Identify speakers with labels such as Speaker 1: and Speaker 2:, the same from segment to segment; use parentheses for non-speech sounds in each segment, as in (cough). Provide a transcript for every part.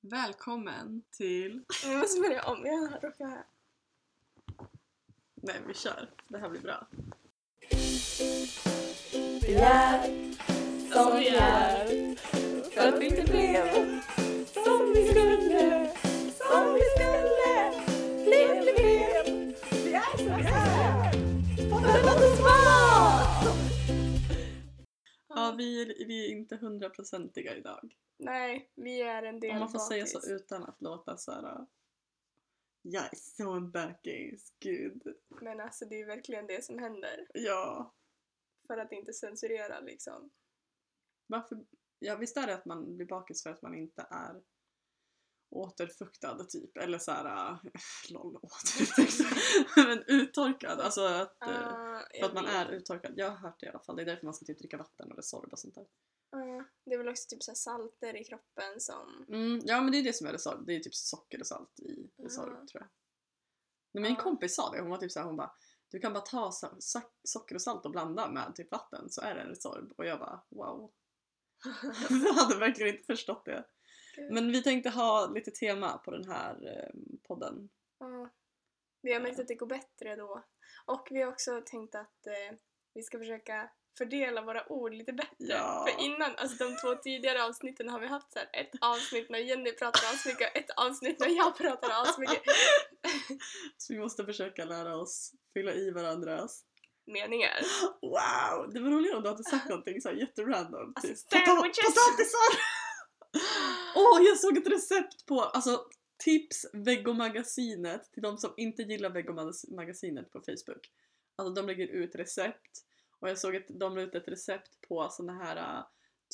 Speaker 1: Välkommen till...
Speaker 2: Vi måste börja om. Jag råkar...
Speaker 1: Nej, vi kör. Det här blir bra.
Speaker 2: Vi är som vi är för att vi inte blev som vi skulle som vi skulle blev vi blev Vi är som vi är för låt oss vara
Speaker 1: vi är, vi är inte hundraprocentiga idag.
Speaker 2: Nej, vi är en del
Speaker 1: Om man får säga så utan att låta så här. uh, Jag är så en bakis, gud.
Speaker 2: Men alltså det är verkligen det som händer.
Speaker 1: Ja.
Speaker 2: För att inte censurera liksom.
Speaker 1: Varför? Ja, visst är det att man blir bakis för att man inte är återfuktad typ. Eller så här, uh, (laughs) lol, återfuktad. Men uttorkad. Alltså att, uh,
Speaker 2: Ah,
Speaker 1: för att man
Speaker 2: jag
Speaker 1: är
Speaker 2: vet.
Speaker 1: uttorkad. Jag har hört det i alla fall. Det är därför man ska typ dricka vatten och Resorb och sånt där.
Speaker 2: Ah, det är väl också typ så salter i kroppen som...
Speaker 1: Mm, ja men det är det som är Resorb. Det är typ socker och salt i Resorb
Speaker 2: Ja.
Speaker 1: tror jag. Men min kompis sa det. Hon var typ såhär, hon bara du kan bara ta so- so- socker och salt och blanda med typ vatten så är det en Resorb. Och jag bara wow. (laughs) jag hade verkligen inte förstått det. Men vi tänkte ha lite tema på den här eh, podden.
Speaker 2: Ja. Vi har märkt att det går bättre då. Och vi har också tänkt att eh, vi ska försöka fördela våra ord lite bättre.
Speaker 1: Ja.
Speaker 2: För innan, alltså de två tidigare avsnitten har vi haft så här, ett avsnitt när Jenny pratar asmycket och ett avsnitt när jag pratar asmycket (laughs)
Speaker 1: Så vi måste försöka lära oss fylla i varandras
Speaker 2: meningar.
Speaker 1: Wow! Det var roligare om du hade sagt någonting så här jätterandom.
Speaker 2: Alltså,
Speaker 1: typ! Potatisar! (laughs) Åh, jag såg ett recept på, alltså tips Vegomagasinet till de som inte gillar Vegomagasinet på Facebook. Alltså de lägger ut recept och jag såg att de la ut ett recept på såna här äh,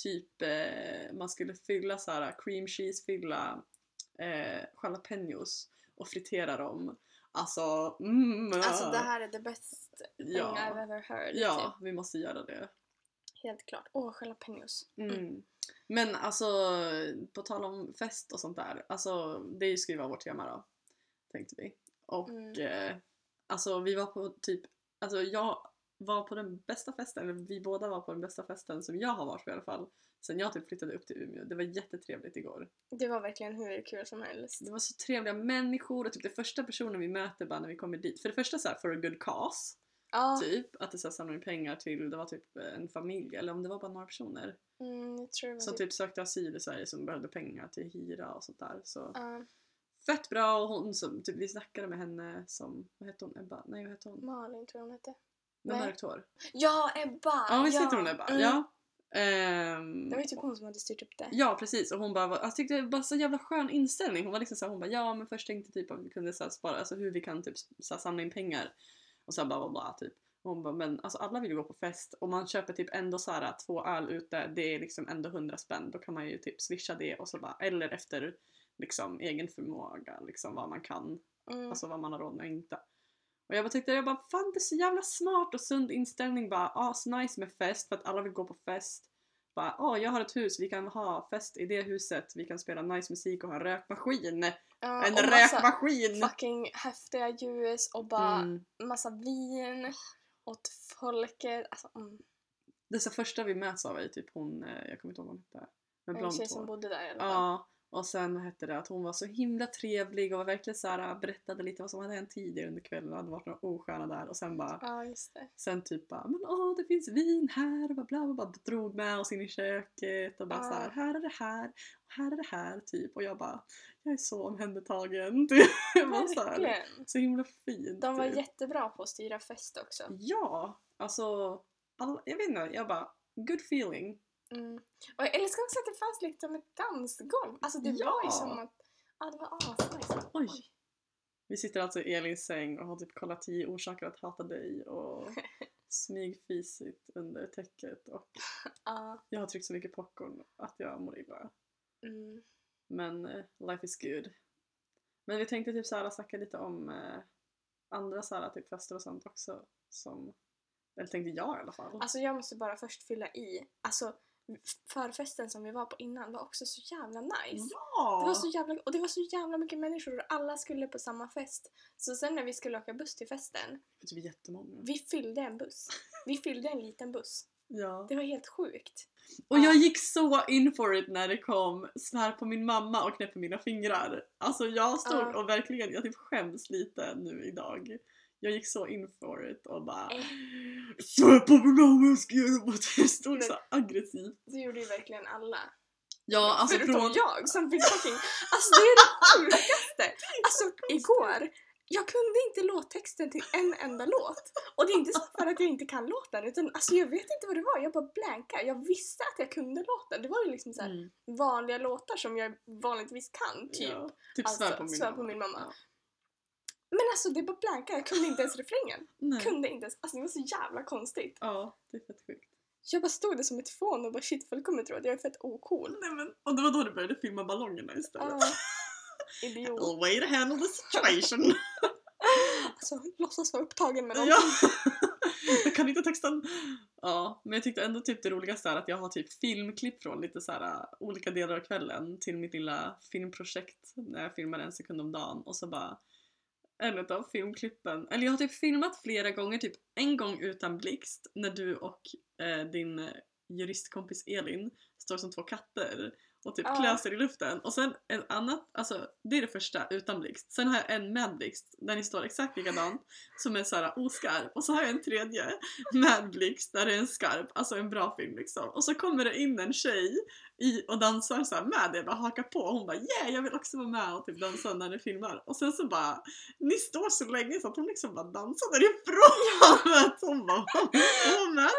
Speaker 1: typ eh, man skulle fylla så här cream cheese, fylla eh, jalapenos och fritera dem. Alltså, mm,
Speaker 2: Alltså det här är the best thing
Speaker 1: Ja.
Speaker 2: I've ever heard.
Speaker 1: Ja,
Speaker 2: Typ.
Speaker 1: vi måste göra det.
Speaker 2: Helt klart. Åh, jalapenos.
Speaker 1: Mm. Men alltså, på tal om fest och sånt där. Alltså, det ska ju vara vårt tema då. Tänkte vi. Och
Speaker 2: Mm.
Speaker 1: eh, alltså vi var på typ, alltså jag var på den bästa festen, eller vi båda var på den bästa festen som jag har varit på i alla fall. Sen jag typ flyttade upp till Umeå. Det var jättetrevligt igår.
Speaker 2: Det var verkligen hur kul som helst.
Speaker 1: Det var så trevliga människor och typ det första personen vi möter bara när vi kommer dit. För det första så här for a good cause.
Speaker 2: Ja,
Speaker 1: Typ. Att det så här samlade in pengar till, det var typ en familj eller om det var bara några personer.
Speaker 2: mm, jag tror det var
Speaker 1: Som
Speaker 2: typ...
Speaker 1: typ sökte asyl i Sverige som behövde pengar till hyra och sånt där. Så
Speaker 2: Ja,
Speaker 1: fett bra och hon som, typ vi snackade med henne som, vad hette hon? Ebba? Nej vad hette hon?
Speaker 2: Malin tror jag hon hette.
Speaker 1: Med mörkt hår.
Speaker 2: Ja, Ebba!
Speaker 1: Ja visst heter hon Ebba?
Speaker 2: Mm.
Speaker 1: Ja. Ehm,
Speaker 2: Det var ju typ hon som hade styrt upp det.
Speaker 1: Ja precis och hon bara, var- jag tyckte det var så jävla skön inställning. Hon var liksom såhär, hon bara ja men först tänkte typ att vi kunde så här, spara, alltså hur vi kan typ så här, samla in pengar. Och så här, bla bla bla typ. Och hon bara men alltså alla vill ju gå på fest och man köper typ ändå så här två öl ute, det är liksom ändå 100 spänn. Då kan man ju typ swisha det och så bara, eller efter liksom egen förmåga liksom vad man kan,
Speaker 2: Mm.
Speaker 1: alltså vad man har råd med och inte. Och jag bara tyckte, jag bara fan det är så jävla smart och sund inställning bara, as nice med fest för att alla vill gå på fest. Bara, åh jag har ett hus, vi kan ha fest i det huset, vi kan spela nice musik och ha en rökmaskin.
Speaker 2: Ja,
Speaker 1: en rökmaskin!
Speaker 2: fucking häftiga ljus och bara
Speaker 1: Mm.
Speaker 2: massa vin åt folket. Alltså, mm.
Speaker 1: Det så första vi möts av är typ hon, eh, jag kommer inte ihåg vad hon hette.
Speaker 2: En
Speaker 1: blont
Speaker 2: tjej som bodde där i alla fall.
Speaker 1: Ja, och sen hette det att hon var så himla trevlig och var verkligen så här, berättade lite vad som hade hänt tidigare under kvällen. Det hade varit några osköna där och sen bara
Speaker 2: Ja, just det.
Speaker 1: Sen typ bara, men åh det finns vin här och bla bla bla, bara drog med oss in i köket och bara
Speaker 2: Ja.
Speaker 1: så här, här är det här och här är det här typ och jag bara, jag är så omhändertagen. (laughs) Var så, här,
Speaker 2: Verkligen.
Speaker 1: så himla fint.
Speaker 2: De var
Speaker 1: typ.
Speaker 2: jättebra på att styra fest också.
Speaker 1: Ja, alltså, alla, jag vet inte, jag bara, good feeling.
Speaker 2: Mm. Och jag älskar också att det fanns liksom ett dansgolv. Alltså det var ju
Speaker 1: Ja.
Speaker 2: som att, ja det var asnice.
Speaker 1: Oj. Vi sitter alltså i Elins säng och har typ kollat 10 orsaker att hata dig och (laughs) smygfisit under täcket och
Speaker 2: Ja.
Speaker 1: jag har tryckt så mycket popcorn att jag mår illa.
Speaker 2: Mm.
Speaker 1: Men eh, life is good. Men vi tänkte typ såhär snacka lite om eh, andra såhär typ fester och sånt också. Som, eller tänkte jag i alla fall.
Speaker 2: Alltså jag måste bara först fylla i. Alltså förfesten som vi var på innan var också så jävla nice.
Speaker 1: ja!
Speaker 2: Det var så jävla, och det var så jävla mycket människor och alla skulle på samma fest. Så sen när vi skulle åka buss till festen,
Speaker 1: Typ jättemånga.
Speaker 2: vi fyllde en buss. Vi fyllde en liten buss.
Speaker 1: Ja.
Speaker 2: Det var helt sjukt.
Speaker 1: Och
Speaker 2: Ja.
Speaker 1: jag gick så in for it när det kom svär på min mamma och knäpp på mina fingrar. Alltså jag stod
Speaker 2: Ja.
Speaker 1: och verkligen, jag typ skäms lite nu idag. Jag gick så in for it och bara
Speaker 2: Eh.
Speaker 1: Svär på min mamma jag ska göra det. Jag stod så aggressivt.
Speaker 2: Det gjorde ju verkligen alla.
Speaker 1: Ja alltså
Speaker 2: Förutom
Speaker 1: från...
Speaker 2: jag som fick fucking... Alltså det är det sjukaste! Alltså igår, jag kunde inte låttexten till en enda låt. Och det är inte så för att jag inte kan låten utan alltså jag vet inte vad det var, jag bara blankade. Jag visste att jag kunde låten. Det var ju liksom så här
Speaker 1: Mm,
Speaker 2: vanliga låtar som jag vanligtvis kan, typ.
Speaker 1: ja. Typ
Speaker 2: Alltså,
Speaker 1: svär på min mamma.
Speaker 2: på min mamma.
Speaker 1: Ja.
Speaker 2: Men alltså det bara blankade, jag kunde inte ens refrängen.
Speaker 1: Nej.
Speaker 2: Kunde inte ens, alltså det var så jävla konstigt.
Speaker 1: Ja, det är fett sjukt.
Speaker 2: Jag bara stod där som ett fån och bara shit folk kommer tro att jag är fett ocool.
Speaker 1: Nej, men, och det var då du började filma ballongerna istället.
Speaker 2: Ah, idiot.
Speaker 1: A (laughs) way to handle the situation. (laughs)
Speaker 2: Alltså låtsas vara upptagen med
Speaker 1: ja.
Speaker 2: någonting. (laughs)
Speaker 1: jag kan inte texten. Ja, men jag tyckte ändå typ det roligaste är att jag har typ filmklipp från lite så här olika delar av kvällen till mitt lilla filmprojekt när jag filmar en sekund om dagen och så bara en av filmklippen, eller jag har typ filmat flera gånger, typ en gång utan blixt när du och eh, din eh, juristkompis Elin står som två katter och typ
Speaker 2: Ja.
Speaker 1: klöser i luften och sen en annat, alltså det är det första utan blixt. Sen har jag en med blixt där ni står exakt likadant som är såhär oskarp och så har jag en tredje med blixt där det är en skarp, alltså en bra film liksom. Och så kommer det in en tjej i, och dansar så med det, bara hakar på och hon bara yeah jag vill också vara med och typ dansa när ni filmar. Och sen så bara, ni står så länge så att hon liksom bara dansar därifrån. hon bara håller på med?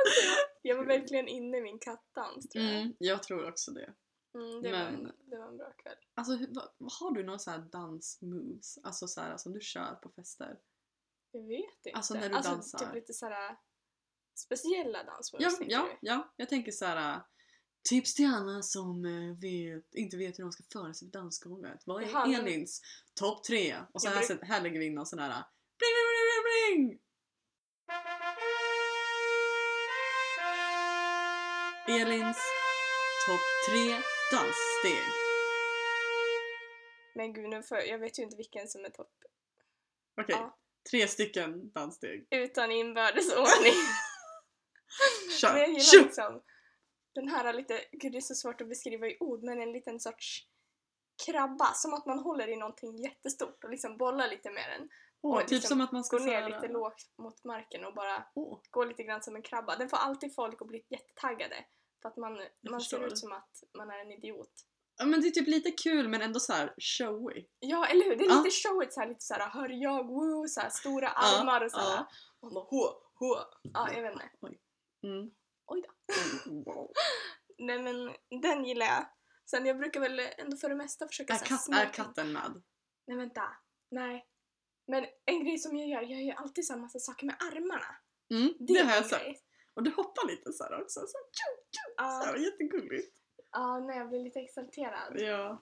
Speaker 2: Jag var verkligen inne i min kattdans tror jag.
Speaker 1: Mm, jag tror också det.
Speaker 2: Mm, det, var
Speaker 1: Men-
Speaker 2: en, det var en bra kväll.
Speaker 1: Alltså hur- har du några så här dansmoves, alltså så här, som du kör på fester?
Speaker 2: Jag vet inte.
Speaker 1: Alltså, när du dansar.
Speaker 2: Typ lite såhär speciella dansmoves
Speaker 1: Ja, ja,
Speaker 2: du?
Speaker 1: ja, jag tänker så här. Tips till alla som eh, vet, inte vet hur de ska föra sig på dansgolvet. Vad är
Speaker 2: Jaha, men-
Speaker 1: Elins topp tre? Och så här,
Speaker 2: bruk-
Speaker 1: här lägger vi in någon sån här bling, bling, bling, bling, bling. Elins topp tre danssteg.
Speaker 2: Men gud, nu för, jag vet ju inte vilken som är topp.
Speaker 1: Okej,
Speaker 2: Ja.
Speaker 1: tre stycken danssteg.
Speaker 2: Utan inbördes ordning. (laughs)
Speaker 1: Kör!
Speaker 2: Men jag gillar liksom den här lite, gud det är så svårt att beskriva i ord, men en liten sorts krabba. Som att man håller i någonting jättestort och liksom bollar lite med den.
Speaker 1: Åh, typ
Speaker 2: liksom
Speaker 1: som att man ska
Speaker 2: Går ner lite lågt mot marken och bara
Speaker 1: Åh,
Speaker 2: går lite grann som en krabba. Den får alltid folk att bli jättetaggade. För att man, man ser ut som att man är en idiot.
Speaker 1: Ja men det är typ lite kul men ändå så här showy.
Speaker 2: Ja, eller hur? Det är lite showigt såhär, lite såhär hör jag, woo, såhär stora armar och såhär. Och man bara hå, hå. Ja, jag vet inte.
Speaker 1: Mm.
Speaker 2: Oj då.
Speaker 1: Mm, Wow. (laughs)
Speaker 2: Nej men den gillar jag. Sen jag brukar väl ändå för det mesta försöka
Speaker 1: Är,
Speaker 2: så här smeka
Speaker 1: är katten med?
Speaker 2: Nej vänta. Nej. Men en grej som jag gör, jag gör alltid så här massa saker med armarna.
Speaker 1: Mm,
Speaker 2: Det,
Speaker 1: det har jag sett. Och du hoppar lite så här också. Så, tju, så
Speaker 2: Ja,
Speaker 1: här, jättegulligt.
Speaker 2: ja, nej jag blir lite exalterad.
Speaker 1: Ja.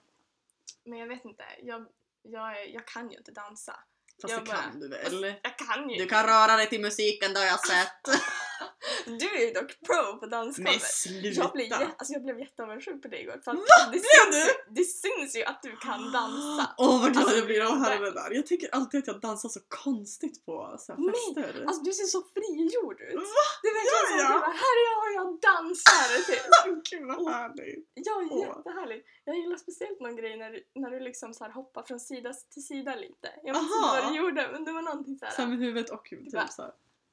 Speaker 2: Men jag vet inte, jag, jag, jag kan ju inte dansa.
Speaker 1: Fast
Speaker 2: Jag
Speaker 1: det
Speaker 2: bara-
Speaker 1: kan du väl?
Speaker 2: Jag kan ju
Speaker 1: Du kan röra dig till musiken, det har jag sett.
Speaker 2: Du är ju dock pro på dansgolvet.
Speaker 1: Men sluta!
Speaker 2: Jag blev, alltså jag blev jätteavundsjuk på dig igår. För
Speaker 1: Va?
Speaker 2: det,
Speaker 1: Blev
Speaker 2: syns,
Speaker 1: du?
Speaker 2: det syns ju att du kan dansa.
Speaker 1: Åh vad glad
Speaker 2: Alltså,
Speaker 1: jag blir av att höra det där. Jag tycker alltid att jag dansar så konstigt på så här
Speaker 2: Nej,
Speaker 1: fester.
Speaker 2: Alltså du ser så frigjord ut.
Speaker 1: Va?
Speaker 2: Det är verkligen
Speaker 1: Gör
Speaker 2: som att
Speaker 1: jag?
Speaker 2: du bara, här är jag och jag dansar. Typ. (laughs)
Speaker 1: Gud vad härligt.
Speaker 2: Ja,
Speaker 1: Åh.
Speaker 2: jättehärligt. Jag gillar speciellt någon grej när när du liksom så här hoppar från sida till sida lite. Jag vet inte vad du gjorde men det var någonting så
Speaker 1: Så här
Speaker 2: här.
Speaker 1: med huvudet och? Typ, så här.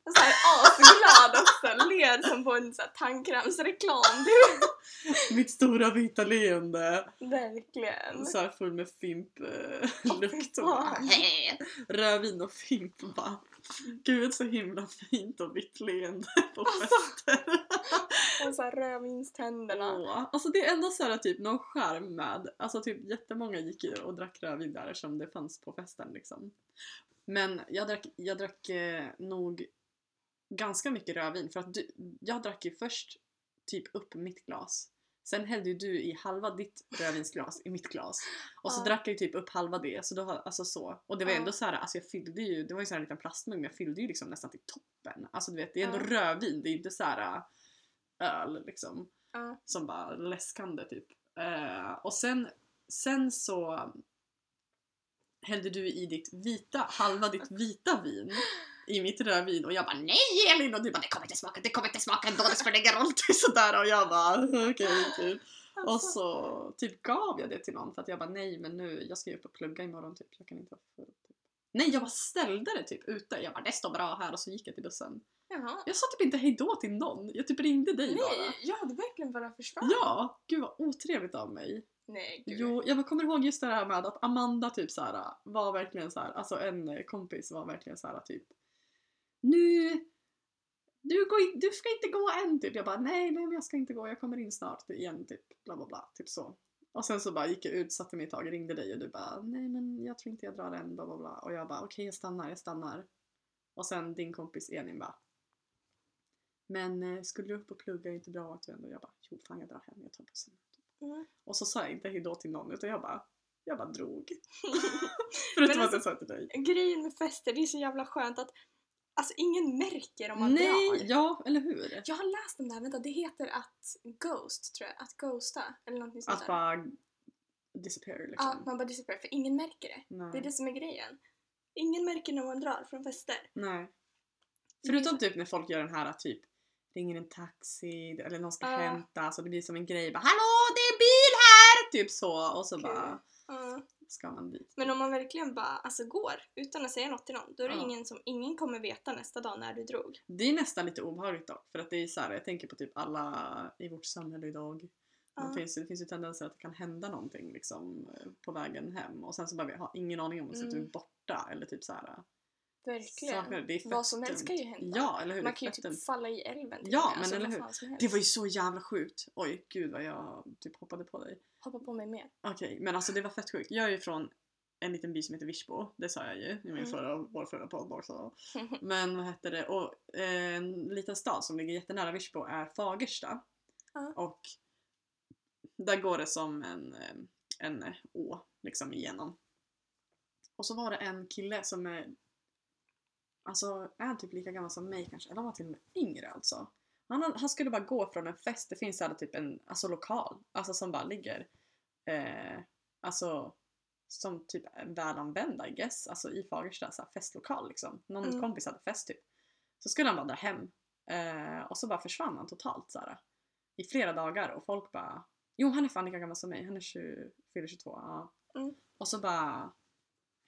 Speaker 2: Så här asglad också, ler som på en så här tandkrämsreklam. (laughs)
Speaker 1: Mitt stora vita leende.
Speaker 2: verkligen.
Speaker 1: Så här full med fimp eh, (laughs) rödvin och fimp bara. Gud så himla fint och vitt leende på
Speaker 2: Alltså.
Speaker 1: fester. (laughs)
Speaker 2: Och så här rödvinständerna.
Speaker 1: Åh, Alltså det är ändå så här typ någon charm med, alltså typ jättemånga gick och drack rödvin där som det fanns på festen liksom. Men jag drack, jag drack eh, nog ganska mycket rödvin för att du, jag drack ju först typ upp mitt glas. Sen hällde ju du i halva ditt rödvinsglas i mitt glas. Och så
Speaker 2: Ja.
Speaker 1: drack jag ju typ upp halva det, så då, alltså så. Och det var
Speaker 2: Ja.
Speaker 1: ändå så här, alltså jag fyllde ju, det var ju så här en liten plastmugg men jag fyllde ju liksom nästan till toppen. Alltså du vet, det är ändå
Speaker 2: Ja.
Speaker 1: rödvin, det är inte så här äh, öl liksom som bara läskande typ. Eh, och sen, sen så hällde du i ditt vita, halva ditt (laughs) vita vin i mitt rödvin och jag bara nej Elin och du bara det kommer inte smaka, det kommer inte smaka ändå, det spelar ingen roll. (laughs) Typ sådär och jag bara (laughs) okej typ. Och
Speaker 2: Alltså,
Speaker 1: så typ gav jag det till någon för att jag bara nej men nu, jag ska ju upp och plugga imorgon typ, jag kan inte. Typ. Nej jag bara ställde det typ ute, jag bara det står bra här och så gick jag till bussen.
Speaker 2: Jaha.
Speaker 1: Jag sa typ inte hejdå till någon, jag typ ringde dig bara.
Speaker 2: Nej, jag hade verkligen bara försvarat.
Speaker 1: Ja, gud vad otrevligt av mig.
Speaker 2: Nej, gud.
Speaker 1: Jo, jag kommer ihåg just det här med att Amanda typ så här var verkligen så här, alltså en eh, kompis var verkligen så här typ Nu, du, går du ska inte gå än typ. Jag bara nej, nej men jag ska inte gå, jag kommer in snart igen typ bla bla bla, typ så. Och sen så bara gick jag ut, satte mig ett tag, ringde dig och du bara nej men jag tror inte jag drar än bla bla bla. Och jag bara okej jag stannar, jag stannar. Och sen din kompis Elin bara men eh, skulle du upp och plugga är det inte bra att du ändå... Jag bara jo fan jag drar hem, jag tar bussen.
Speaker 2: Mm.
Speaker 1: Och så sa jag inte hejdå till någon utan jag bara, jag bara drog. (laughs) (laughs) Förutom
Speaker 2: Men
Speaker 1: att jag sa till dig.
Speaker 2: Grejen med fester, det är så jävla skönt att alltså ingen märker om man
Speaker 1: Nej,
Speaker 2: drar.
Speaker 1: ja eller hur?
Speaker 2: Jag har läst om det här, vänta det heter att ghost tror jag, att ghosta eller någonting sånt
Speaker 1: Att bara disappear liksom.
Speaker 2: Ja, man bara disappear för ingen märker det.
Speaker 1: Nej.
Speaker 2: Det är det som är grejen. Ingen märker när man drar från fester.
Speaker 1: Nej. Förutom typ när folk gör den här typ ringer en taxi eller någon ska
Speaker 2: Ja.
Speaker 1: hämta så det blir som en grej bara Hallå det är bil här! Typ så och så
Speaker 2: Gud.
Speaker 1: bara
Speaker 2: Ja.
Speaker 1: ska man dit.
Speaker 2: Men om man verkligen bara alltså, går utan att säga något till någon, då är det
Speaker 1: Ja.
Speaker 2: ingen som ingen kommer veta nästa dag när du drog.
Speaker 1: Det är nästan lite obehagligt dock för att det är så här, jag tänker på typ alla i vårt samhälle idag. Det, finns, det finns ju tendenser att det kan hända någonting liksom eh, på vägen hem och sen så bara vi har ingen aning om att du är
Speaker 2: Mm.
Speaker 1: borta eller typ så här.
Speaker 2: Verkligen.
Speaker 1: Saker, det är fett
Speaker 2: Vad som helst kan ju hända.
Speaker 1: Ja, eller hur?
Speaker 2: Man
Speaker 1: Det är
Speaker 2: kan ju
Speaker 1: fett
Speaker 2: typ falla i älven till
Speaker 1: Ja,
Speaker 2: och med,
Speaker 1: men
Speaker 2: alltså,
Speaker 1: eller
Speaker 2: vad
Speaker 1: hur?
Speaker 2: fan som helst.
Speaker 1: Det var ju så jävla sjukt. Oj, gud vad jag typ hoppade på dig.
Speaker 2: Hoppa på mig mer.
Speaker 1: Okej, men alltså det var fett sjukt. Jag är ju från en liten by som heter Virsbo. Det sa jag ju i min
Speaker 2: Mm.
Speaker 1: förra, vår förra podd också. (laughs) Men vad hette det? Och eh, en liten stad som ligger jättenära Virsbo är Fagersta.
Speaker 2: Ja.
Speaker 1: Och där går det som en, eh, en å liksom igenom. Och så var det en kille som är Alltså är typ lika gammal som mig kanske? Eller var han till och med yngre alltså? Han, han skulle bara gå från en fest, det finns här typ en alltså lokal, alltså som bara ligger eh, alltså som typ är välanvända I guess, alltså i Fagersta, så här festlokal liksom. Någon
Speaker 2: Mm.
Speaker 1: kompis hade fest typ. Så skulle han bara dra hem eh, och så bara försvann han totalt så här, i flera dagar och folk bara Jo han är fan lika gammal som mig, han är 20, fyller 22. Ja.
Speaker 2: Mm.
Speaker 1: Och så bara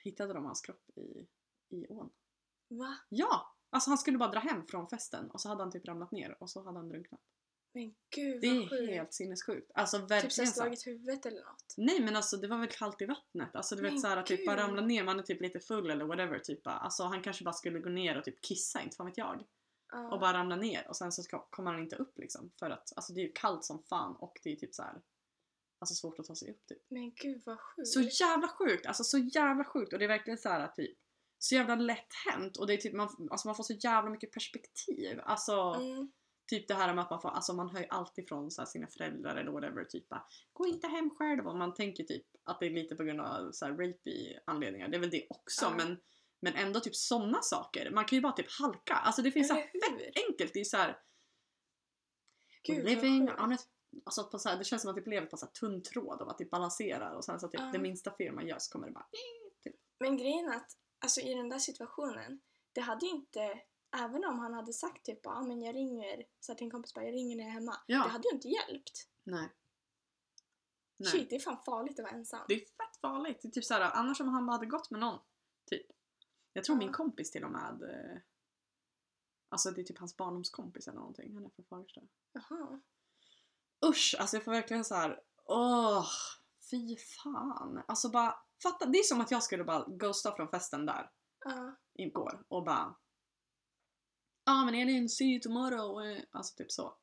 Speaker 1: hittade de hans kropp i, i ån.
Speaker 2: Va?
Speaker 1: Ja! Alltså han skulle bara dra hem från festen och så hade han typ ramlat ner och så hade han drunknat.
Speaker 2: Men gud
Speaker 1: Det
Speaker 2: vad
Speaker 1: är
Speaker 2: sjukt.
Speaker 1: helt sinnessjukt. Alltså
Speaker 2: Typ
Speaker 1: verkligen
Speaker 2: såhär
Speaker 1: så.
Speaker 2: slagit huvudet eller något.
Speaker 1: Nej men alltså det var väl kallt i vattnet. Alltså du vet
Speaker 2: Men
Speaker 1: såhär typ bara ramla ner, man är typ lite full eller whatever typ. Alltså han kanske bara skulle gå ner och typ kissa, inte fan vet jag.
Speaker 2: Ja.
Speaker 1: Och bara ramla ner och sen så kommer han inte upp liksom. För att alltså det är ju kallt som fan och det är typ så här. Alltså svårt att ta sig upp typ.
Speaker 2: Men gud vad sjukt.
Speaker 1: Så jävla sjukt! Alltså så jävla sjukt och det är verkligen så här typ så jävla lätt hänt och det är typ man, alltså man får så jävla mycket perspektiv. Alltså
Speaker 2: Mm.
Speaker 1: typ det här med att man får, alltså man hör ju alltid från så sina föräldrar eller whatever typ bara, gå inte hem själv och man tänker typ att det är lite på grund av så här anledningar. Det är väl det också
Speaker 2: Ja.
Speaker 1: men men ändå typ sådana saker. Man kan ju bara typ halka. Alltså det finns så här fett enkelt. Det är så här,
Speaker 2: Gud,
Speaker 1: living on a, alltså på så här, det känns som att det lever på så här tunn tråd och att det balanserar och sen så typ
Speaker 2: Ja.
Speaker 1: det minsta fel man gör så kommer det bara typ.
Speaker 2: Men grejen är att alltså, i den där situationen, det hade ju inte, även om han hade sagt typ ah, men jag ringer, så till en kompis bara jag ringer när jag är hemma.
Speaker 1: Ja.
Speaker 2: Det hade ju inte hjälpt.
Speaker 1: Nej. Nej.
Speaker 2: Shit, det är fan farligt att vara ensam.
Speaker 1: Det är fett farligt. Det är typ såhär, annars om han bara hade gått med någon. Typ. Jag tror
Speaker 2: Ja.
Speaker 1: min kompis till och med eh, Alltså det är typ hans barndomskompis eller någonting. Han är från Fagersta.
Speaker 2: Jaha.
Speaker 1: Usch, alltså jag får verkligen så här. Åh, fy fan. Alltså bara, fatta. Det är som att jag skulle bara ghosta från festen där
Speaker 2: Ja.
Speaker 1: igår och bara Ja ah, men Elin, see you tomorrow. eh." Alltså typ så.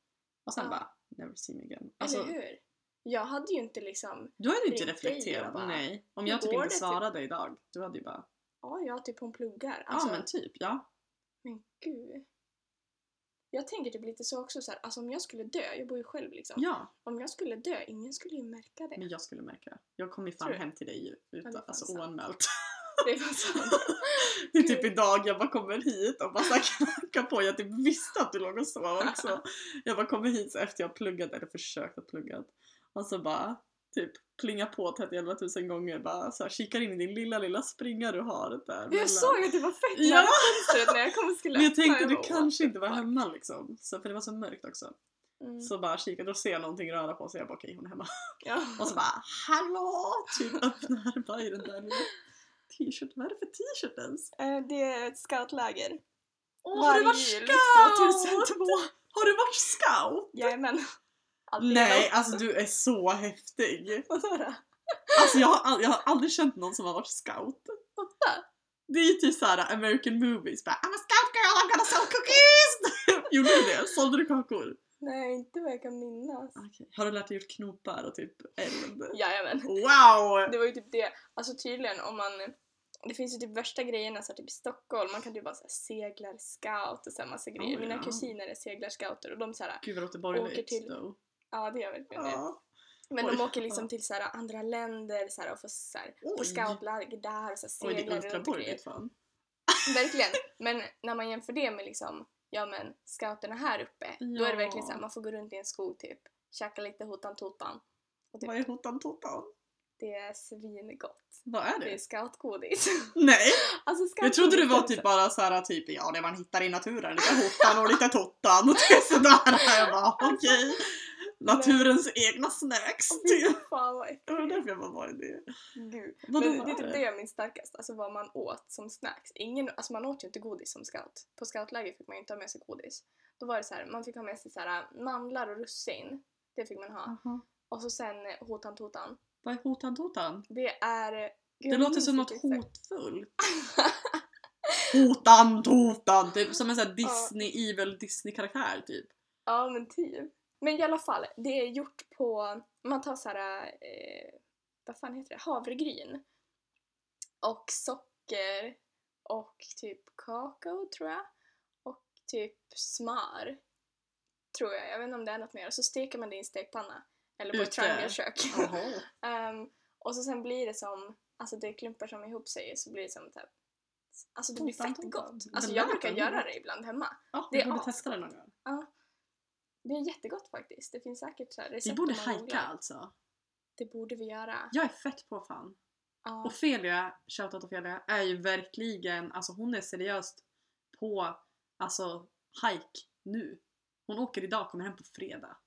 Speaker 1: Och sen
Speaker 2: Ja.
Speaker 1: bara, never see me again. Alltså,
Speaker 2: Eller hur? Jag hade ju inte liksom,
Speaker 1: du hade ju inte reflekterat,
Speaker 2: bara,
Speaker 1: nej. Om
Speaker 2: "Hur
Speaker 1: jag typ inte
Speaker 2: det?" typ.
Speaker 1: svarade idag, du hade ju bara
Speaker 2: ja jag typ hon pluggar. Alltså,
Speaker 1: Ja men typ, ja.
Speaker 2: men gud. Jag tänker typ lite så också så här, alltså om jag skulle dö, jag bor ju själv liksom.
Speaker 1: Ja,
Speaker 2: Om jag skulle dö, ingen skulle ju märka det.
Speaker 1: men jag skulle märka det. Jag kom ju fan
Speaker 2: du?
Speaker 1: hem till dig ju,
Speaker 2: det är
Speaker 1: utan,
Speaker 2: fan
Speaker 1: alltså
Speaker 2: sant.
Speaker 1: oanmält.
Speaker 2: Det var (laughs) sant.
Speaker 1: Det är
Speaker 2: Gud.
Speaker 1: typ idag jag bara kommer hit och bara så här knackar på. Jag typ visste att du låg och sov också. (laughs) Jag bara kommer hit så efter jag har pluggat eller försökt att plugga. Och så bara typ plingar på 31 tusen gånger bara så här, kikar in i din lilla lilla springa du har där mellan.
Speaker 2: Jag såg att det var fett
Speaker 1: Ja.
Speaker 2: nära fönstret när jag kom och skulle
Speaker 1: Men jag tänkte du kanske inte var hemma liksom. Så, för det var så mörkt också.
Speaker 2: Mm.
Speaker 1: Så bara kikade och ser någonting röra på sig. Jag bara okej hon är hemma.
Speaker 2: Ja.
Speaker 1: Och så bara hallå! Typ öppnar bara i den där lilla t-shirt. Vad är det för t-shirt ens?
Speaker 2: Eh, Det är ett scoutläger.
Speaker 1: Åh, har du varit scout?
Speaker 2: 2002.
Speaker 1: Har du varit scout?
Speaker 2: Jajamän. Alltid
Speaker 1: Nej, alltså du är så häftig. (laughs) Alltså jag har, jag har aldrig känt någon som har varit scout. Det är ju typ såhär American movies. Bara, I'm a scout girl, I'm gonna sell cookies! (laughs) Gjorde du det? Sålde du kakor?
Speaker 2: Nej, inte vad jag kan minnas.
Speaker 1: Okej. Har du lärt dig gjort knopar och typ eld?
Speaker 2: Jajamän.
Speaker 1: Wow!
Speaker 2: Det var ju typ det. Alltså tydligen om man... Det finns ju typ värsta grejerna så här, typ i Stockholm. Man kan typ vara så här, seglarscout och så massa grejer.
Speaker 1: Oh,
Speaker 2: Mina
Speaker 1: ja.
Speaker 2: kusiner är seglarscouter och de så här,
Speaker 1: Gud vad borgerligt
Speaker 2: Åker till-
Speaker 1: då.
Speaker 2: Ja det gör verkligen det.
Speaker 1: Ja.
Speaker 2: Men
Speaker 1: Oj,
Speaker 2: de åker liksom
Speaker 1: ja.
Speaker 2: till så här, andra länder så här, och får så här, på scoutläger där och så här,
Speaker 1: Oj, det är ultraborgerligt fan. (laughs)
Speaker 2: Verkligen. Men när man jämför det med liksom, ja men scouterna här uppe. Då är det verkligen så här,
Speaker 1: Ja.
Speaker 2: man får gå runt i en skog typ. Käka lite hotan totan. Typ,
Speaker 1: Vad är hotan totan?
Speaker 2: det är svingott.
Speaker 1: Vad är
Speaker 2: Det är
Speaker 1: det?
Speaker 2: scoutgodis. (laughs)
Speaker 1: Nej!
Speaker 2: alltså,
Speaker 1: Jag trodde det var
Speaker 2: är
Speaker 1: typ bara såhär typ ja det man hittar i naturen, lite hotan och lite tottan och (laughs) det är sådär. Jag bara okej. Naturens egna snacks
Speaker 2: Fy
Speaker 1: typ.
Speaker 2: Fan vad
Speaker 1: Det var
Speaker 2: äckligt.
Speaker 1: därför jag bara var det.
Speaker 2: Gud.
Speaker 1: Vadå
Speaker 2: Men
Speaker 1: var
Speaker 2: det är typ
Speaker 1: det?
Speaker 2: det jag minns starkast, alltså vad man åt som snacks. Ingen, alltså man åt ju inte godis som scout. På scoutläger fick man ju inte ha med sig godis. Då var det så här, man fick ha med sig så här mandlar och russin. Det fick man ha.
Speaker 1: Jaha.
Speaker 2: Och så sen eh, hotan totan.
Speaker 1: Vad är hotan totan?
Speaker 2: Det är... Gud,
Speaker 1: Det låter som något hotfullt. (laughs) Hotan totan! Typ som en sån här Disney, evil Disney-karaktär typ.
Speaker 2: Ja men typ. Men i alla fall, det är gjort på, man tar så här, eh, vad fan heter det, havregryn. Och socker och typ kakao tror jag. Och typ smör. Tror jag, jag vet inte om det är något mer. Och så steker man det i en stekpanna. Eller på ett
Speaker 1: Ute?
Speaker 2: triangelkök.
Speaker 1: Jaha. (laughs)
Speaker 2: Ehm, och så sen blir det som, alltså det klumpar som ihop sig så blir det som typ Alltså det blir fett gott. Alltså jag brukar göra det ibland hemma.
Speaker 1: Ja,
Speaker 2: Det är
Speaker 1: borde testa det någon gång.
Speaker 2: Ja. Det är jättegott faktiskt. Det finns säkert så här
Speaker 1: Vi
Speaker 2: recept
Speaker 1: borde
Speaker 2: om man
Speaker 1: hajka alltså.
Speaker 2: Det borde vi göra.
Speaker 1: Jag är fett på fan.
Speaker 2: Ja.
Speaker 1: Ofelia, shoutout Ofelia, är ju verkligen, alltså hon är seriöst på, alltså hike nu. Hon åker idag, kommer hem på fredag.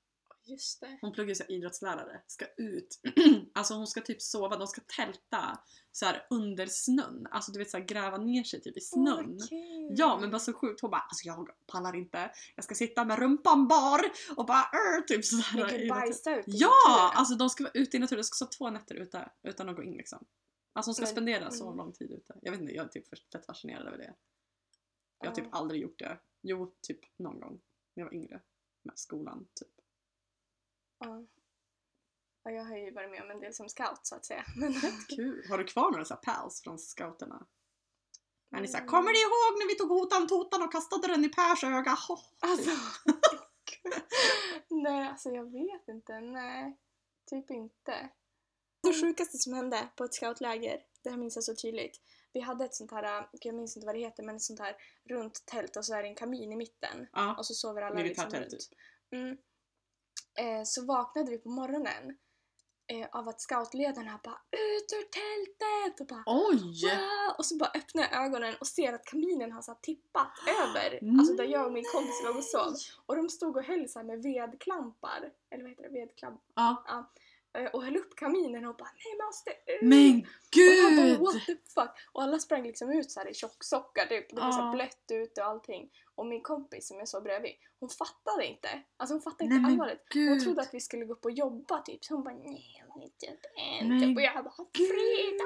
Speaker 2: Just det.
Speaker 1: Hon pluggar så här idrottslärare, ska ut. (clears throat) alltså hon ska typ sova, de ska tälta så här under snön. Alltså du vet så här, gräva ner sig typ i snön.
Speaker 2: Åh, kul.
Speaker 1: Ja men bara så sjukt, hon bara alltså jag pallar inte. Jag ska sitta med rumpan bar och bara "Arr", typ sådär. Naturen.
Speaker 2: bajsa ut i
Speaker 1: Ja!
Speaker 2: naturen.
Speaker 1: Alltså de ska vara ute i naturen, de ska sova två nätter ute utan att gå in liksom. Alltså de ska
Speaker 2: Men-
Speaker 1: spendera så
Speaker 2: mm.
Speaker 1: lång tid ute. Jag vet inte, jag är typ fett fascinerad över det. Jag har typ aldrig gjort det. Jo, typ någon gång när jag var yngre. Med skolan typ.
Speaker 2: Ja. Ja, jag har ju varit med om en del som scout så att säga. Men
Speaker 1: Kul! Har du kvar några så här pals från scouterna? Är ni såhär,
Speaker 2: Mm.
Speaker 1: kommer ni ihåg när vi tog hotan totan och kastade den i Pers öga?
Speaker 2: Alltså, (laughs) nej, alltså jag vet inte. Nej, typ inte. Det sjukaste som hände på ett scoutläger, det här minns jag så tydligt. Vi hade ett sånt här, äh, jag minns inte vad det heter, men ett sånt här runt tält och så är det en kamin i mitten.
Speaker 1: Ja,
Speaker 2: Och så sover alla liksom
Speaker 1: militärtält
Speaker 2: runt.
Speaker 1: typ.
Speaker 2: Mm. Eh, så vaknade vi på morgonen eh, av att scoutledarna bara ut ur tältet och bara
Speaker 1: Oj!
Speaker 2: Wow! Och så bara öppnar jag ögonen och ser att kaminen har så tippat (gasps) över. Alltså där jag och min kompis låg och sov. Och de stod och höll så med vedklampar. Eller vad heter det? Vedklamp.
Speaker 1: Ja.
Speaker 2: Eh, Och höll upp kaminen och bara nej man måste ut!
Speaker 1: Men
Speaker 2: och jag bara
Speaker 1: gud!
Speaker 2: what the fuck! Och alla sprang liksom ut så här i tjocksockar typ. Det var så
Speaker 1: Ja.
Speaker 2: här blött ute och allting. Och min kompis som jag sov bredvid, hon fattade inte. Alltså hon fattade inte
Speaker 1: Nej men
Speaker 2: allvaret. Hon
Speaker 1: gud!
Speaker 2: trodde att vi skulle gå upp och jobba typ. Så hon bara nej jag vill inte än.
Speaker 1: Men
Speaker 2: Typ. Och jag bara Frida!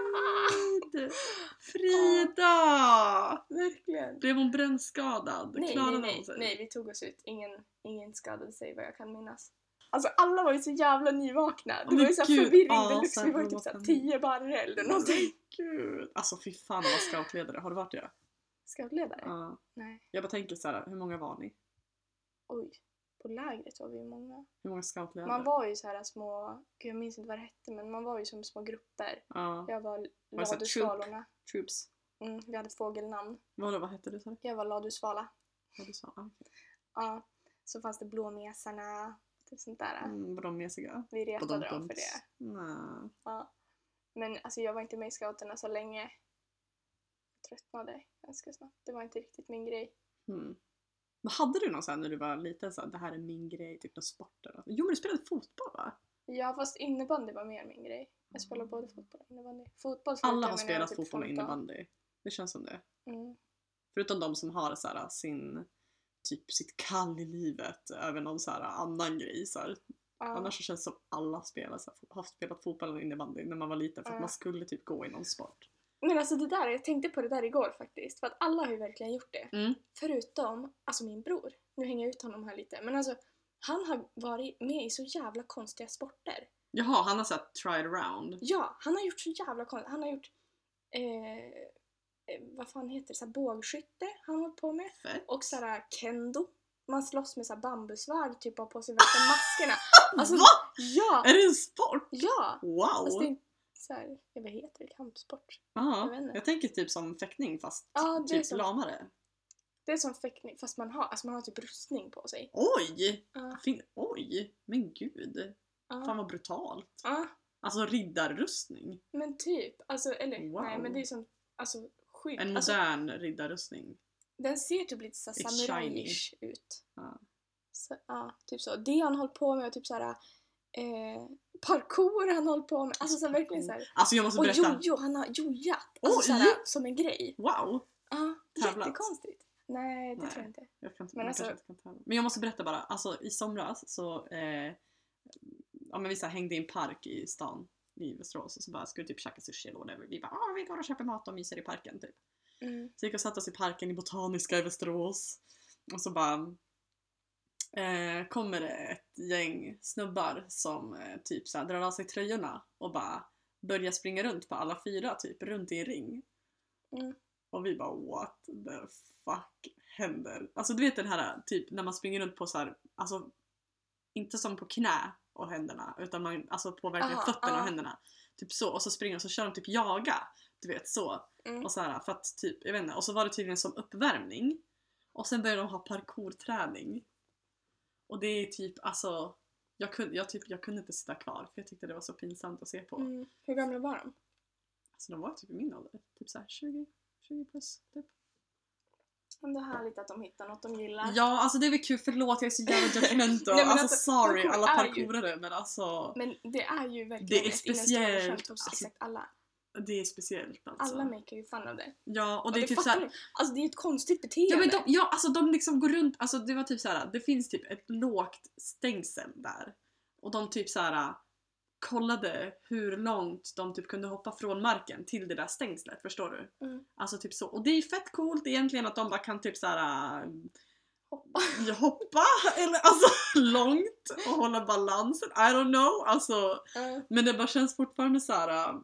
Speaker 1: Gud! Frida!
Speaker 2: Verkligen.
Speaker 1: Blev hon brännskadad?
Speaker 2: Nej,
Speaker 1: Klarade
Speaker 2: nej, nej,
Speaker 1: sig?
Speaker 2: nej, vi tog oss ut. Ingen, ingen skadade sig vad jag kan minnas. Alltså alla var ju så jävla nyvakna. Det
Speaker 1: Men
Speaker 2: var ju så här
Speaker 1: gud,
Speaker 2: förvirring
Speaker 1: ja,
Speaker 2: deluxe. Vi var ju typ såhär
Speaker 1: panik.
Speaker 2: tio barre eller någonting.
Speaker 1: gud! Alltså fy fan vad scoutledare. Har du varit det?
Speaker 2: Scoutledare?
Speaker 1: Ja.
Speaker 2: Nej.
Speaker 1: Jag bara tänker så här, hur många var ni?
Speaker 2: Oj. På lägret var vi många.
Speaker 1: Hur många scoutledare?
Speaker 2: Man var ju så här små, gud jag minns inte vad det hette, men man var ju som små grupper.
Speaker 1: Ja.
Speaker 2: Jag var ladusvalorna.
Speaker 1: Troops.
Speaker 2: Mm, vi hade fågelnamn.
Speaker 1: Vadå, vad hette du sa?
Speaker 2: Jag var ladusvala.
Speaker 1: Ah, okej.
Speaker 2: Ja. Så fanns det blåmesarna, Typ sånt där.
Speaker 1: Mm, var de mesiga?
Speaker 2: Vi retade dem för det.
Speaker 1: Nej.
Speaker 2: Ja. Men alltså jag var inte med i scouterna så länge. Jag tröttnade ganska snabbt. Det var inte riktigt min grej.
Speaker 1: Mm. Men hade du någon sån när du var liten så här, det här är min grej, typ någon sport eller något? Jo men du spelade fotboll va?
Speaker 2: Ja fast innebandy var mer min grej. Jag spelade både fotboll och innebandy. Fotboll
Speaker 1: Alla har spelat
Speaker 2: typ
Speaker 1: fotboll och
Speaker 2: 15.
Speaker 1: innebandy. Det känns som det.
Speaker 2: Mm.
Speaker 1: Förutom de som har så här, sin, typ sitt kall i livet över någon så här annan grej. Så här.
Speaker 2: Ja.
Speaker 1: Annars så känns det som alla spelar, så här, har spelat fotboll eller innebandy när man var liten för att man skulle typ gå i någon sport.
Speaker 2: Men alltså det där, jag tänkte på det där igår faktiskt. För att alla har ju verkligen gjort det.
Speaker 1: Mm.
Speaker 2: Förutom, alltså min bror. Nu hänger jag ut honom här lite. Men alltså, han har varit med i så jävla konstiga sporter.
Speaker 1: Jaha, han har såhär tried around.
Speaker 2: Ja, han har gjort så jävla konstigt. Han har gjort, eh, vad fan heter det, så här bågskytte han hållit på med.
Speaker 1: Fett.
Speaker 2: Och såhär kendo. Man slåss med så här bambusvärd, typ och på sig värsta (laughs) maskerna. Alltså,
Speaker 1: Va?
Speaker 2: Ja!
Speaker 1: Är det en sport?
Speaker 2: Ja!
Speaker 1: Wow!
Speaker 2: Alltså det är så här, jag vad heter det? Kampsport? jag
Speaker 1: Ja,
Speaker 2: vet inte.
Speaker 1: jag tänker typ som fäktning fast
Speaker 2: Ja,
Speaker 1: typ
Speaker 2: som-
Speaker 1: lamare.
Speaker 2: Det är som fäktning fast man har, alltså man har typ rustning på sig.
Speaker 1: Oj!
Speaker 2: Ja.
Speaker 1: Fin- Oj! Men gud. Fan
Speaker 2: Ja.
Speaker 1: vad brutalt.
Speaker 2: ja.
Speaker 1: Alltså riddarrustning.
Speaker 2: Men typ, alltså eller
Speaker 1: Wow.
Speaker 2: nej men det är som alltså skydd.
Speaker 1: En
Speaker 2: Alltså,
Speaker 1: modern riddarrustning.
Speaker 2: den ser typ lite såhär samurajish ut.
Speaker 1: Ja.
Speaker 2: Så, ja, typ så. Det han håller på med och typ såhär eh, parkour han håller på med. Alltså så verkligen såhär.
Speaker 1: Alltså jag måste
Speaker 2: Och
Speaker 1: berätta.
Speaker 2: jojo, han har jojat. Alltså
Speaker 1: Oj!
Speaker 2: såhär, som en grej.
Speaker 1: Wow!
Speaker 2: Ja,
Speaker 1: Tävlat.
Speaker 2: jättekonstigt. Nej, det
Speaker 1: Nej.
Speaker 2: tror jag inte.
Speaker 1: Jag kan
Speaker 2: Men alltså-
Speaker 1: kanske inte kan. Men jag måste berätta bara, alltså i somras så eh, ja, men vi så hängde i en park i stan i Västerås och så bara skulle typ käka sushi eller whatever. Vi bara ah, vi går och köper mat och myser i parken typ.
Speaker 2: Mm.
Speaker 1: Så gick och satte oss i parken i Botaniska i Västerås. Och så bara eh, kommer det ett gäng snubbar som eh, typ så här, drar av sig tröjorna och bara börjar springa runt på alla fyra typ, runt i en ring.
Speaker 2: Mm.
Speaker 1: Och vi bara what the fuck händer? Alltså du vet den här typ när man springer runt på så här, alltså inte som på knä och händerna utan man, alltså på verkligen
Speaker 2: Aha,
Speaker 1: fötterna och
Speaker 2: ja.
Speaker 1: händerna. Typ så och så springer de och så kör de typ jaga. Du vet så.
Speaker 2: Mm.
Speaker 1: Och så här, för att typ, jag vet inte, och så var det tydligen som uppvärmning. Och sen började de ha parkourträning. Och det är typ, alltså, jag kunde, jag, typ, jag kunde inte sitta kvar för jag tyckte det var så pinsamt att se på.
Speaker 2: Mm. Hur gamla var de?
Speaker 1: Alltså de var typ i min ålder, typ såhär 20, 20 plus. Typ.
Speaker 2: Men det är härligt att de hittar något de gillar.
Speaker 1: Ja, alltså det är väl kul, förlåt jag är så jävla (laughs) judgmental.
Speaker 2: Nej,
Speaker 1: alltså,
Speaker 2: alltså,
Speaker 1: sorry alla
Speaker 2: ju-
Speaker 1: parkourare men alltså
Speaker 2: Men det är ju verkligen
Speaker 1: Det är
Speaker 2: ett
Speaker 1: speciellt,
Speaker 2: skämt hos
Speaker 1: alltså.
Speaker 2: exakt alla.
Speaker 1: det är speciellt alltså.
Speaker 2: Alla makar ju fun av det.
Speaker 1: Ja, och
Speaker 2: Och
Speaker 1: det är typ såhär?
Speaker 2: Alltså det är ett konstigt beteende.
Speaker 1: Ja men de, ja, alltså de liksom går runt, alltså det var typ så här. det finns typ ett lågt stängsel där. Och de typ så här kollade hur långt de typ kunde hoppa från marken till det där stängslet, förstår du?
Speaker 2: Mm.
Speaker 1: Alltså typ så. Och det är fett coolt egentligen att de bara kan typ så här
Speaker 2: Hoppa.
Speaker 1: hoppa eller alltså (laughs) långt och hålla balansen. I don't know. Alltså,
Speaker 2: Ja.
Speaker 1: men det bara känns fortfarande så här. äh,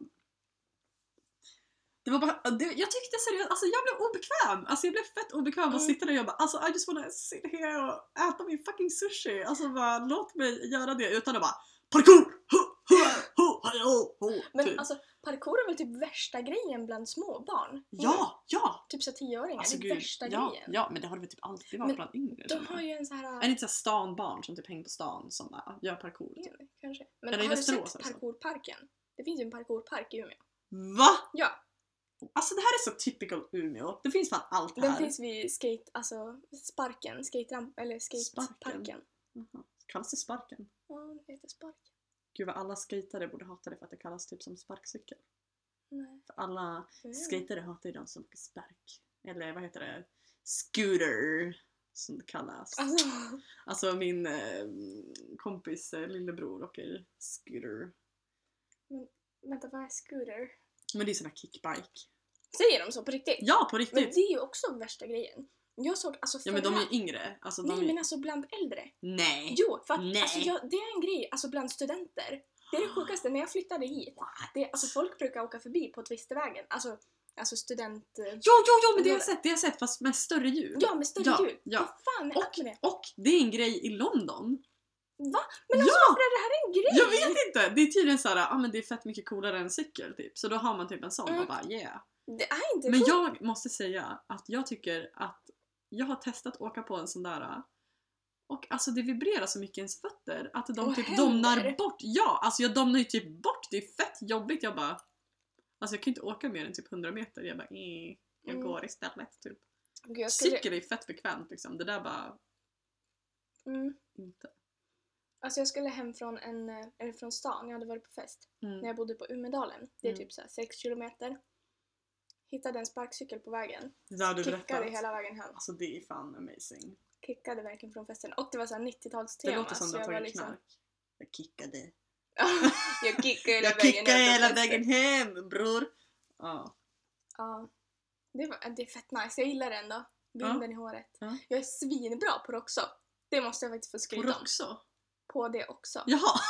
Speaker 1: Det var bara, det, jag tyckte seriöst, alltså jag blev obekväm. Alltså jag blev fett obekväm att
Speaker 2: Mm.
Speaker 1: sitta där och jag bara alltså I just wanna sit here och äta min fucking sushi. Alltså bara låt mig göra det utan att bara parkour!
Speaker 2: Men
Speaker 1: typ.
Speaker 2: alltså parkour är väl typ värsta grejen bland småbarn?
Speaker 1: Ja, ja!
Speaker 2: Typ så tioåringar,
Speaker 1: Alltså
Speaker 2: det är värsta
Speaker 1: ja,
Speaker 2: grejen.
Speaker 1: ja men det har det väl typ alltid varit
Speaker 2: Men
Speaker 1: bland yngre.
Speaker 2: De har ju en så här...
Speaker 1: Är det inte så här stanbarn som typ hänger på stan som bara gör parkour? Typ?
Speaker 2: Ja, kanske. Men
Speaker 1: Eller
Speaker 2: har du sett
Speaker 1: alltså?
Speaker 2: parkourparken? Det finns ju en parkourpark i Umeå.
Speaker 1: Va?
Speaker 2: Ja,
Speaker 1: Alltså det här är så typical Umeå. Det finns fan allt
Speaker 2: den
Speaker 1: här.
Speaker 2: finns vid skate, alltså sparken, skateramp, eller skateparken.
Speaker 1: Sparken? Kallas det sparken?
Speaker 2: Ja, det heter spark.
Speaker 1: Gud vad alla skatare borde hata det för att det kallas typ som sparkcykel.
Speaker 2: Nej.
Speaker 1: För alla skatare hatar ju de som åker spark. Eller vad heter det? Scooter. Som det kallas.
Speaker 2: Alltså,
Speaker 1: Alltså min eh, kompis eh, lillebror åker scooter.
Speaker 2: vänta vad är scooter?
Speaker 1: Men det är sån här kickbike.
Speaker 2: Säger de så på riktigt?
Speaker 1: Ja på
Speaker 2: Men
Speaker 1: riktigt!
Speaker 2: det är ju också värsta grejen. Jag såg alltså
Speaker 1: Ja men de är
Speaker 2: förra-
Speaker 1: ju yngre. Alltså, de
Speaker 2: Nej
Speaker 1: är...
Speaker 2: men alltså bland äldre.
Speaker 1: Nej!
Speaker 2: Jo, för att
Speaker 1: Nej.
Speaker 2: alltså, jag, det är en grej alltså bland studenter. Det är det sjukaste, när jag flyttade hit. Det, alltså folk brukar åka förbi på Twistervägen. Alltså, alltså student...
Speaker 1: Jo, jo, jo men det har jag sett, det har jag sett fast med större hjul.
Speaker 2: Ja, med större
Speaker 1: Ja,
Speaker 2: hjul.
Speaker 1: ja.
Speaker 2: Vad fan är
Speaker 1: Och,
Speaker 2: med det?
Speaker 1: och det är en grej i London.
Speaker 2: Va? Men alltså
Speaker 1: Ja!
Speaker 2: varför är det här en grej?
Speaker 1: Jag vet inte! Det är tydligen såhär, ja ah, men det är fett mycket coolare än cykel typ. Så då har man typ en sån
Speaker 2: Mm.
Speaker 1: och bara yeah.
Speaker 2: Det är inte
Speaker 1: Men
Speaker 2: coolt.
Speaker 1: jag måste säga att jag tycker att jag har testat åka på en sån där Och alltså det vibrerar så mycket i ens fötter att de
Speaker 2: Och
Speaker 1: typ
Speaker 2: händer.
Speaker 1: domnar bort. Ja, alltså jag domnar ju typ bort. Det är fett jobbigt. Jag bara... Alltså jag kan inte åka mer än typ 100 meter. Jag bara eh, jag
Speaker 2: Mm.
Speaker 1: går istället typ.
Speaker 2: Gud, jag skulle,
Speaker 1: Cykel är ju fett bekvämt liksom. Det där bara
Speaker 2: mm,
Speaker 1: inte.
Speaker 2: alltså jag skulle hem från, en, eh, eller från stan, jag hade varit på fest. När
Speaker 1: Mm.
Speaker 2: jag bodde på Umedalen. Det är
Speaker 1: Mm.
Speaker 2: typ så här 6 kilometer. Hittade en sparkcykel på vägen.
Speaker 1: Det där du
Speaker 2: Kickade
Speaker 1: berättat.
Speaker 2: hela vägen hem.
Speaker 1: Alltså det är fan amazing.
Speaker 2: Kickade verkligen från festen. Och det var så här 90-talstema.
Speaker 1: Det låter som du har tagit
Speaker 2: liksom-
Speaker 1: knark. Jag kickade. (laughs)
Speaker 2: jag kickade hela
Speaker 1: Jag
Speaker 2: vägen
Speaker 1: kickade
Speaker 2: hem
Speaker 1: hela vägen hem bror! Ja.
Speaker 2: Ja. Det, var, det är fett nice, jag gillar det ändå. Vinden i håret.
Speaker 1: Ja.
Speaker 2: Jag är svinbra på det också. Det måste jag faktiskt få skryta om. På det också.
Speaker 1: Jaha!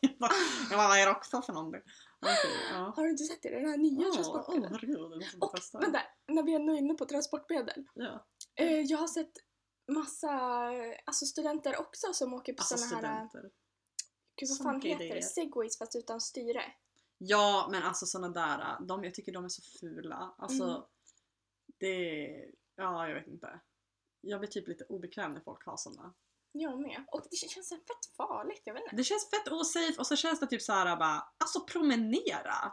Speaker 1: (laughs) jag bara, vad är Roxo för någonting? Okej, ja.
Speaker 2: Har du inte sett det? Den här nya
Speaker 1: Åh,
Speaker 2: transportmedel.
Speaker 1: herregud, bara
Speaker 2: Och
Speaker 1: testa.
Speaker 2: vänta, när vi är ändå inne på transportmedel.
Speaker 1: Ja.
Speaker 2: Eh, jag har sett massa alltså studenter också som åker på
Speaker 1: Alltså
Speaker 2: såna här,
Speaker 1: studenter.
Speaker 2: gud vad fan heter det? Segways fast utan styre.
Speaker 1: Ja men alltså såna där, de, jag tycker de är så fula. Alltså
Speaker 2: Mm.
Speaker 1: det, ja jag vet inte. Jag blir typ lite obekväm när folk har såna.
Speaker 2: Jag med. Och det känns fett farligt, jag vet inte.
Speaker 1: Det känns fett osafe och så känns det typ så här bara, alltså promenera.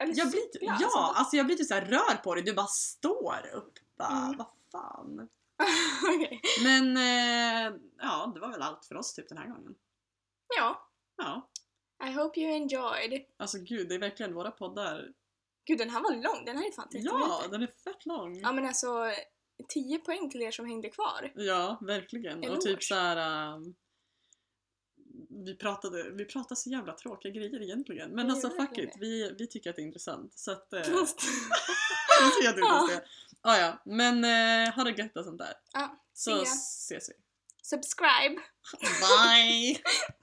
Speaker 2: Eller
Speaker 1: Jag blir, typ-
Speaker 2: cykla,
Speaker 1: ja,
Speaker 2: alltså,
Speaker 1: alltså jag blir typ så här rör på dig, du bara står upp. Bara,
Speaker 2: Mm.
Speaker 1: vad fan. (laughs)
Speaker 2: Okej.
Speaker 1: Men eh, ja, det var väl allt för oss typ den här gången.
Speaker 2: Ja.
Speaker 1: Ja,
Speaker 2: I hope you enjoyed.
Speaker 1: alltså gud det är verkligen våra poddar.
Speaker 2: Gud den här var lång, den här är fan 30
Speaker 1: Ja,
Speaker 2: minuter.
Speaker 1: den är fett lång.
Speaker 2: Ja men alltså 10 poäng till er som hängde kvar.
Speaker 1: Ja, verkligen. Och
Speaker 2: Eloge.
Speaker 1: typ så här. um, vi pratade, vi pratade så jävla tråkiga grejer egentligen. Men
Speaker 2: Vi
Speaker 1: alltså fuck it, vi, vi tycker att det är intressant. Så att... Eh, (laughs) ser
Speaker 2: Ja.
Speaker 1: Ah, ja, men eh, ha det gött och sånt där.
Speaker 2: Ja,
Speaker 1: Så ses vi.
Speaker 2: Subscribe!
Speaker 1: Bye! (laughs)